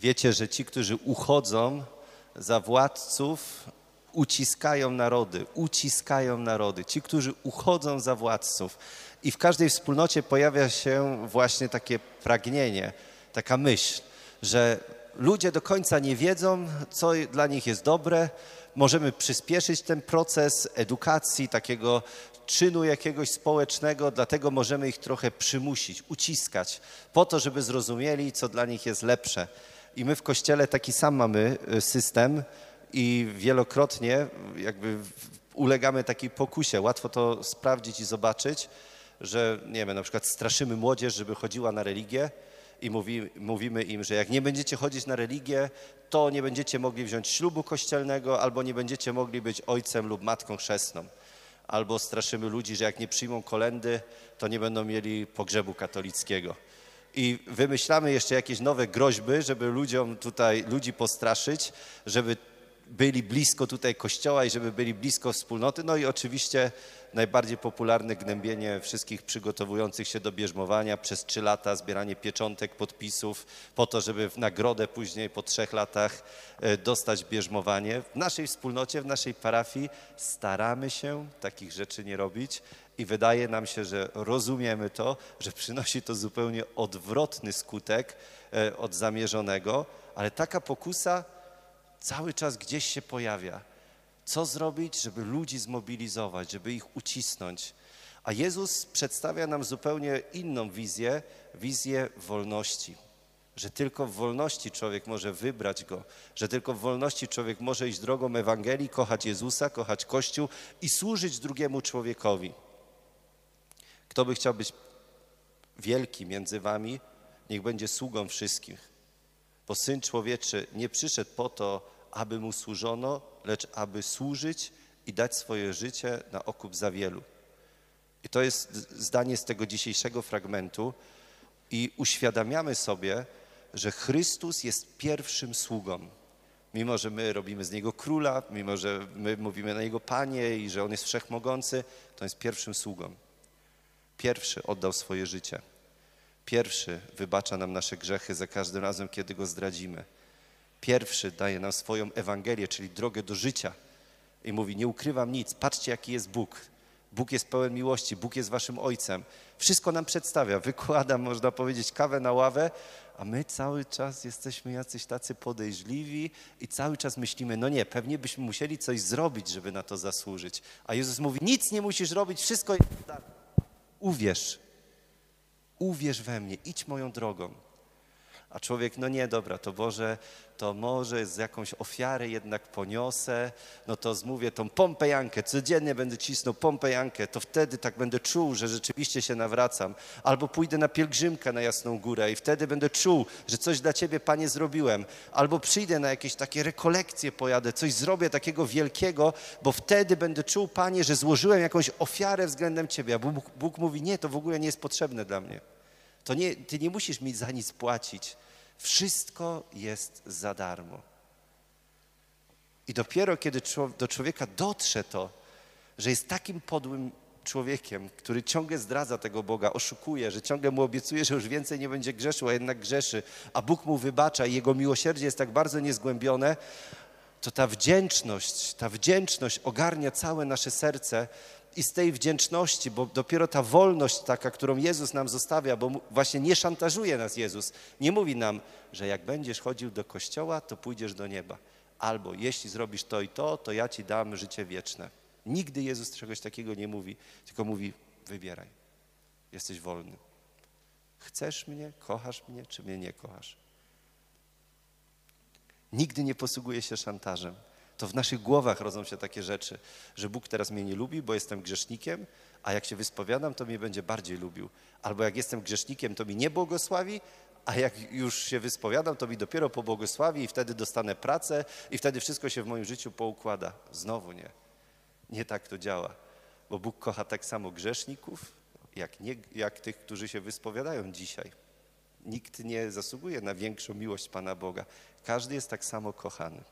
wiecie, że ci, którzy uchodzą za władców, uciskają narody, uciskają narody. Ci, którzy uchodzą za władców. I w każdej wspólnocie pojawia się właśnie takie pragnienie, taka myśl, że ludzie do końca nie wiedzą, co dla nich jest dobre. Możemy przyspieszyć ten proces edukacji, takiego czynu jakiegoś społecznego, dlatego możemy ich trochę przymusić, uciskać, po to, żeby zrozumieli, co dla nich jest lepsze. I my w Kościele taki sam mamy y, system i wielokrotnie jakby ulegamy takiej pokusie. Łatwo to sprawdzić i zobaczyć, że nie wiem, na przykład straszymy młodzież, żeby chodziła na religię i mówi, mówimy im, że jak nie będziecie chodzić na religię, to nie będziecie mogli wziąć ślubu kościelnego albo nie będziecie mogli być ojcem lub matką chrzestną. Albo straszymy ludzi, że jak nie przyjmą kolendy, to nie będą mieli pogrzebu katolickiego. I wymyślamy jeszcze jakieś nowe groźby, żeby ludziom tutaj, ludzi postraszyć, żeby byli blisko tutaj kościoła i żeby byli blisko wspólnoty. No i oczywiście najbardziej popularne gnębienie wszystkich przygotowujących się do bierzmowania przez trzy lata, zbieranie pieczątek, podpisów po to, żeby w nagrodę później po trzech latach e, dostać bierzmowanie. W naszej wspólnocie, w naszej parafii staramy się takich rzeczy nie robić i wydaje nam się, że rozumiemy to, że przynosi to zupełnie odwrotny skutek e, od zamierzonego, ale taka pokusa cały czas gdzieś się pojawia. Co zrobić, żeby ludzi zmobilizować, żeby ich ucisnąć? A Jezus przedstawia nam zupełnie inną wizję, wizję wolności. Że tylko w wolności człowiek może wybrać go, że tylko w wolności człowiek może iść drogą Ewangelii, kochać Jezusa, kochać Kościół i służyć drugiemu człowiekowi. Kto by chciał być wielki między wami, niech będzie sługą wszystkich. Bo Syn Człowieczy nie przyszedł po to, aby Mu służono, lecz aby służyć i dać swoje życie na okup za wielu. I to jest zdanie z tego dzisiejszego fragmentu i uświadamiamy sobie, że Chrystus jest pierwszym sługą. Mimo, że my robimy z Niego króla, mimo, że my mówimy na Niego Panie i że On jest wszechmogący, to jest pierwszym sługą. Pierwszy oddał swoje życie. Pierwszy wybacza nam nasze grzechy za każdym razem, kiedy Go zdradzimy. Pierwszy daje nam swoją Ewangelię, czyli drogę do życia. I mówi, nie ukrywam nic, patrzcie jaki jest Bóg. Bóg jest pełen miłości, Bóg jest waszym Ojcem. Wszystko nam przedstawia, wykłada, można powiedzieć, kawę na ławę, a my cały czas jesteśmy jacyś tacy podejrzliwi i cały czas myślimy, no nie, pewnie byśmy musieli coś zrobić, żeby na to zasłużyć. A Jezus mówi, nic nie musisz robić, wszystko jest Uwierz, uwierz we mnie, idź moją drogą. A człowiek, no nie, dobra, to Boże, to może z jakąś ofiarę jednak poniosę, no to zmówię tą pompejankę, codziennie będę cisnął pompejankę, to wtedy tak będę czuł, że rzeczywiście się nawracam. Albo pójdę na pielgrzymkę na Jasną Górę i wtedy będę czuł, że coś dla Ciebie, Panie, zrobiłem. Albo przyjdę na jakieś takie rekolekcje, pojadę, coś zrobię takiego wielkiego, bo wtedy będę czuł, Panie, że złożyłem jakąś ofiarę względem Ciebie. A Bóg, Bóg mówi, nie, to w ogóle nie jest potrzebne dla mnie. To nie, ty nie musisz mi za nic płacić. Wszystko jest za darmo. I dopiero kiedy do człowieka dotrze to, że jest takim podłym człowiekiem, który ciągle zdradza tego Boga, oszukuje, że ciągle mu obiecuje, że już więcej nie będzie grzeszył, a jednak grzeszy, a Bóg mu wybacza i jego miłosierdzie jest tak bardzo niezgłębione, to ta wdzięczność, ta wdzięczność ogarnia całe nasze serce i z tej wdzięczności, bo dopiero ta wolność taka, którą Jezus nam zostawia, bo właśnie nie szantażuje nas Jezus, nie mówi nam, że jak będziesz chodził do kościoła, to pójdziesz do nieba. Albo jeśli zrobisz to i to, to ja ci dam życie wieczne. Nigdy Jezus czegoś takiego nie mówi, tylko mówi: wybieraj, jesteś wolny. Chcesz mnie, kochasz mnie, czy mnie nie kochasz? Nigdy nie posługuje się szantażem to w naszych głowach rodzą się takie rzeczy, że Bóg teraz mnie nie lubi, bo jestem grzesznikiem, a jak się wyspowiadam, to mnie będzie bardziej lubił. Albo jak jestem grzesznikiem, to mi nie błogosławi, a jak już się wyspowiadam, to mi dopiero pobłogosławi i wtedy dostanę pracę i wtedy wszystko się w moim życiu poukłada. Znowu nie. Nie tak to działa, bo Bóg kocha tak samo grzeszników, jak, nie, jak tych, którzy się wyspowiadają dzisiaj. Nikt nie zasługuje na większą miłość Pana Boga. Każdy jest tak samo kochany.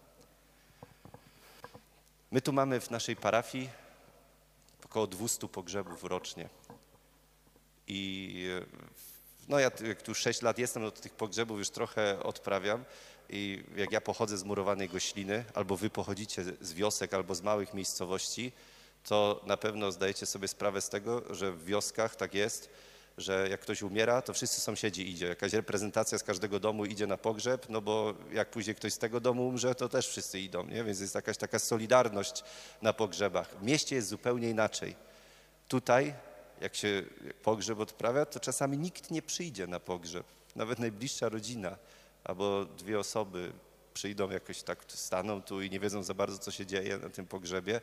My tu mamy w naszej parafii około 200 pogrzebów rocznie. I no ja jak tu 6 lat jestem, no to tych pogrzebów już trochę odprawiam I jak ja pochodzę z murowanej Gośliny, albo wy pochodzicie z wiosek, albo z małych miejscowości, to na pewno zdajecie sobie sprawę z tego, że w wioskach tak jest, że jak ktoś umiera, to wszyscy sąsiedzi idzie. Jakaś reprezentacja z każdego domu idzie na pogrzeb, no bo jak później ktoś z tego domu umrze, to też wszyscy idą, nie? Więc jest jakaś taka solidarność na pogrzebach. W mieście jest zupełnie inaczej. Tutaj, jak się pogrzeb odprawia, to czasami nikt nie przyjdzie na pogrzeb. Nawet najbliższa rodzina albo dwie osoby przyjdą jakoś tak, staną tu i nie wiedzą za bardzo, co się dzieje na tym pogrzebie.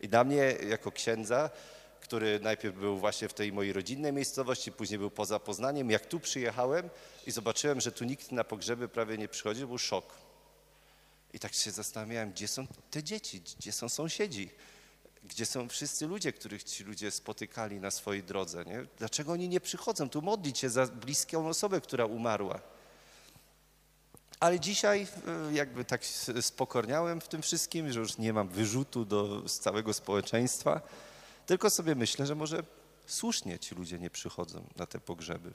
I dla mnie, jako księdza, który najpierw był właśnie w tej mojej rodzinnej miejscowości, później był poza Poznaniem. Jak tu przyjechałem i zobaczyłem, że tu nikt na pogrzeby prawie nie przychodzi, był szok. I tak się zastanawiałem, gdzie są te dzieci, gdzie są sąsiedzi, gdzie są wszyscy ludzie, których ci ludzie spotykali na swojej drodze. Nie? Dlaczego oni nie przychodzą tu modlić się za bliską osobę, która umarła? Ale dzisiaj e, jakby tak spokorniałem w tym wszystkim, że już nie mam wyrzutu do całego społeczeństwa, tylko sobie myślę, że może słusznie ci ludzie nie przychodzą na te pogrzeby.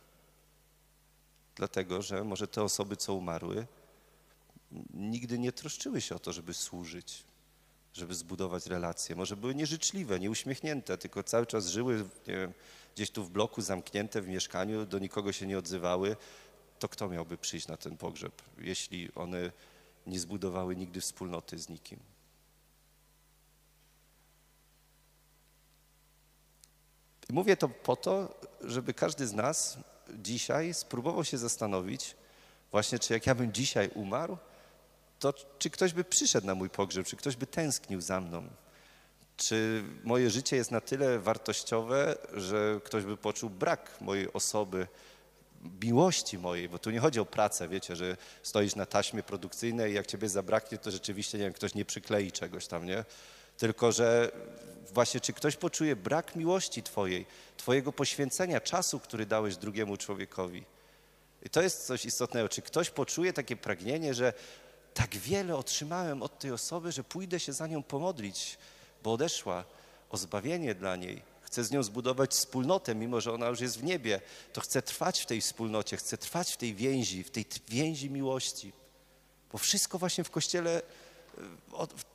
Dlatego, że może te osoby, co umarły, nigdy nie troszczyły się o to, żeby służyć, żeby zbudować relacje. Może były nieżyczliwe, nieuśmiechnięte, tylko cały czas żyły wiem, gdzieś tu w bloku, zamknięte w mieszkaniu, do nikogo się nie odzywały. To kto miałby przyjść na ten pogrzeb, jeśli one nie zbudowały nigdy wspólnoty z nikim? Mówię to po to, żeby każdy z nas dzisiaj spróbował się zastanowić, właśnie czy jak ja bym dzisiaj umarł, to czy ktoś by przyszedł na mój pogrzeb, czy ktoś by tęsknił za mną, czy moje życie jest na tyle wartościowe, że ktoś by poczuł brak mojej osoby, miłości mojej, bo tu nie chodzi o pracę, wiecie, że stoisz na taśmie produkcyjnej i jak ciebie zabraknie, to rzeczywiście, nie wiem, ktoś nie przyklei czegoś tam, nie? Tylko, że właśnie czy ktoś poczuje brak miłości Twojej, Twojego poświęcenia czasu, który dałeś drugiemu człowiekowi. I to jest coś istotnego. Czy ktoś poczuje takie pragnienie, że tak wiele otrzymałem od tej osoby, że pójdę się za nią pomodlić, bo odeszła o zbawienie dla niej. Chcę z nią zbudować wspólnotę, mimo że ona już jest w niebie. To chcę trwać w tej wspólnocie, chcę trwać w tej więzi, w tej więzi miłości. Bo wszystko właśnie w Kościele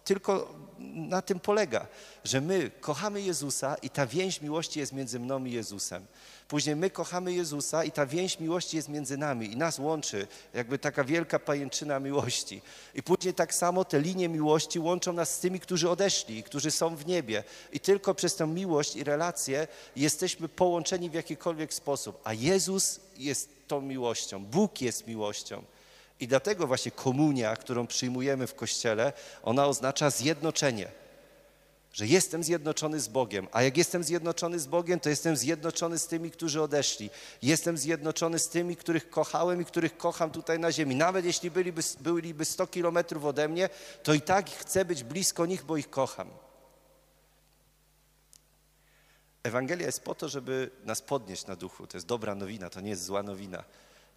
tylko na tym polega, że my kochamy Jezusa i ta więź miłości jest między mną i Jezusem. Później my kochamy Jezusa i ta więź miłości jest między nami i nas łączy, jakby taka wielka pajęczyna miłości. I później tak samo te linie miłości łączą nas z tymi, którzy odeszli, którzy są w niebie. I tylko przez tę miłość i relacje jesteśmy połączeni w jakikolwiek sposób. A Jezus jest tą miłością, Bóg jest miłością. I dlatego właśnie komunia, którą przyjmujemy w Kościele, ona oznacza zjednoczenie. Że jestem zjednoczony z Bogiem, a jak jestem zjednoczony z Bogiem, to jestem zjednoczony z tymi, którzy odeszli. Jestem zjednoczony z tymi, których kochałem i których kocham tutaj na ziemi. Nawet jeśli byliby, byliby 100 kilometrów ode mnie, to i tak chcę być blisko nich, bo ich kocham. Ewangelia jest po to, żeby nas podnieść na duchu. To jest dobra nowina, to nie jest zła nowina.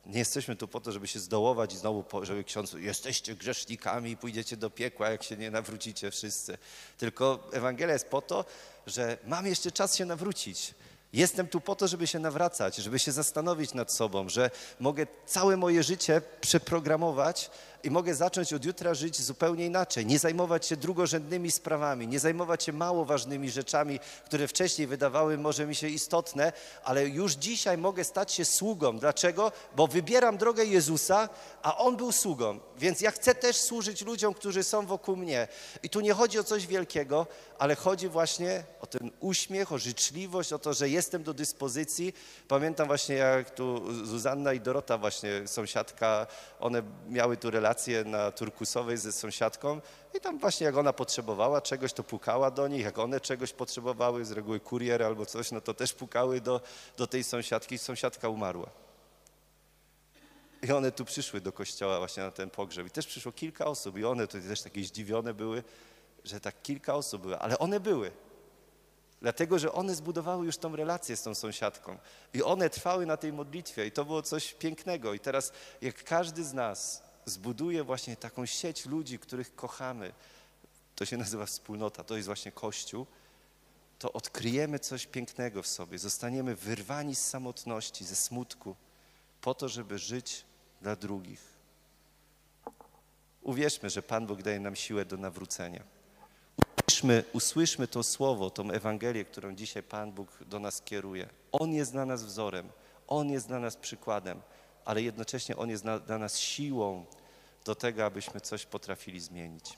Nie jesteśmy tu po to, żeby się zdołować i znowu, żeby ksiądz, jesteście grzesznikami i pójdziecie do piekła, jak się nie nawrócicie wszyscy. Tylko Ewangelia jest po to, że mam jeszcze czas się nawrócić. Jestem tu po to, żeby się nawracać, żeby się zastanowić nad sobą, że mogę całe moje życie przeprogramować i mogę zacząć od jutra żyć zupełnie inaczej. Nie zajmować się drugorzędnymi sprawami, nie zajmować się mało ważnymi rzeczami, które wcześniej wydawały może mi się istotne, ale już dzisiaj mogę stać się sługą. Dlaczego? Bo wybieram drogę Jezusa, a On był sługą. Więc ja chcę też służyć ludziom, którzy są wokół mnie. I tu nie chodzi o coś wielkiego, ale chodzi właśnie o ten uśmiech, o życzliwość, o to, że jestem do dyspozycji. Pamiętam właśnie, jak tu Zuzanna i Dorota, właśnie sąsiadka, one miały tu relację relacje na turkusowej ze sąsiadką i tam właśnie jak ona potrzebowała czegoś, to pukała do nich, jak one czegoś potrzebowały, z reguły kurier albo coś, no to też pukały do, do tej sąsiadki i sąsiadka umarła. I one tu przyszły do kościoła właśnie na ten pogrzeb. I też przyszło kilka osób i one tutaj też takie zdziwione były, że tak kilka osób były, ale one były. Dlatego, że one zbudowały już tą relację z tą sąsiadką. I one trwały na tej modlitwie i to było coś pięknego. I teraz jak każdy z nas zbuduje właśnie taką sieć ludzi, których kochamy, to się nazywa wspólnota, to jest właśnie Kościół, to odkryjemy coś pięknego w sobie, zostaniemy wyrwani z samotności, ze smutku, po to, żeby żyć dla drugich. Uwierzmy, że Pan Bóg daje nam siłę do nawrócenia. Usłyszmy, usłyszmy to słowo, tą Ewangelię, którą dzisiaj Pan Bóg do nas kieruje. On jest dla nas wzorem, On jest dla nas przykładem ale jednocześnie On jest dla nas siłą do tego, abyśmy coś potrafili zmienić.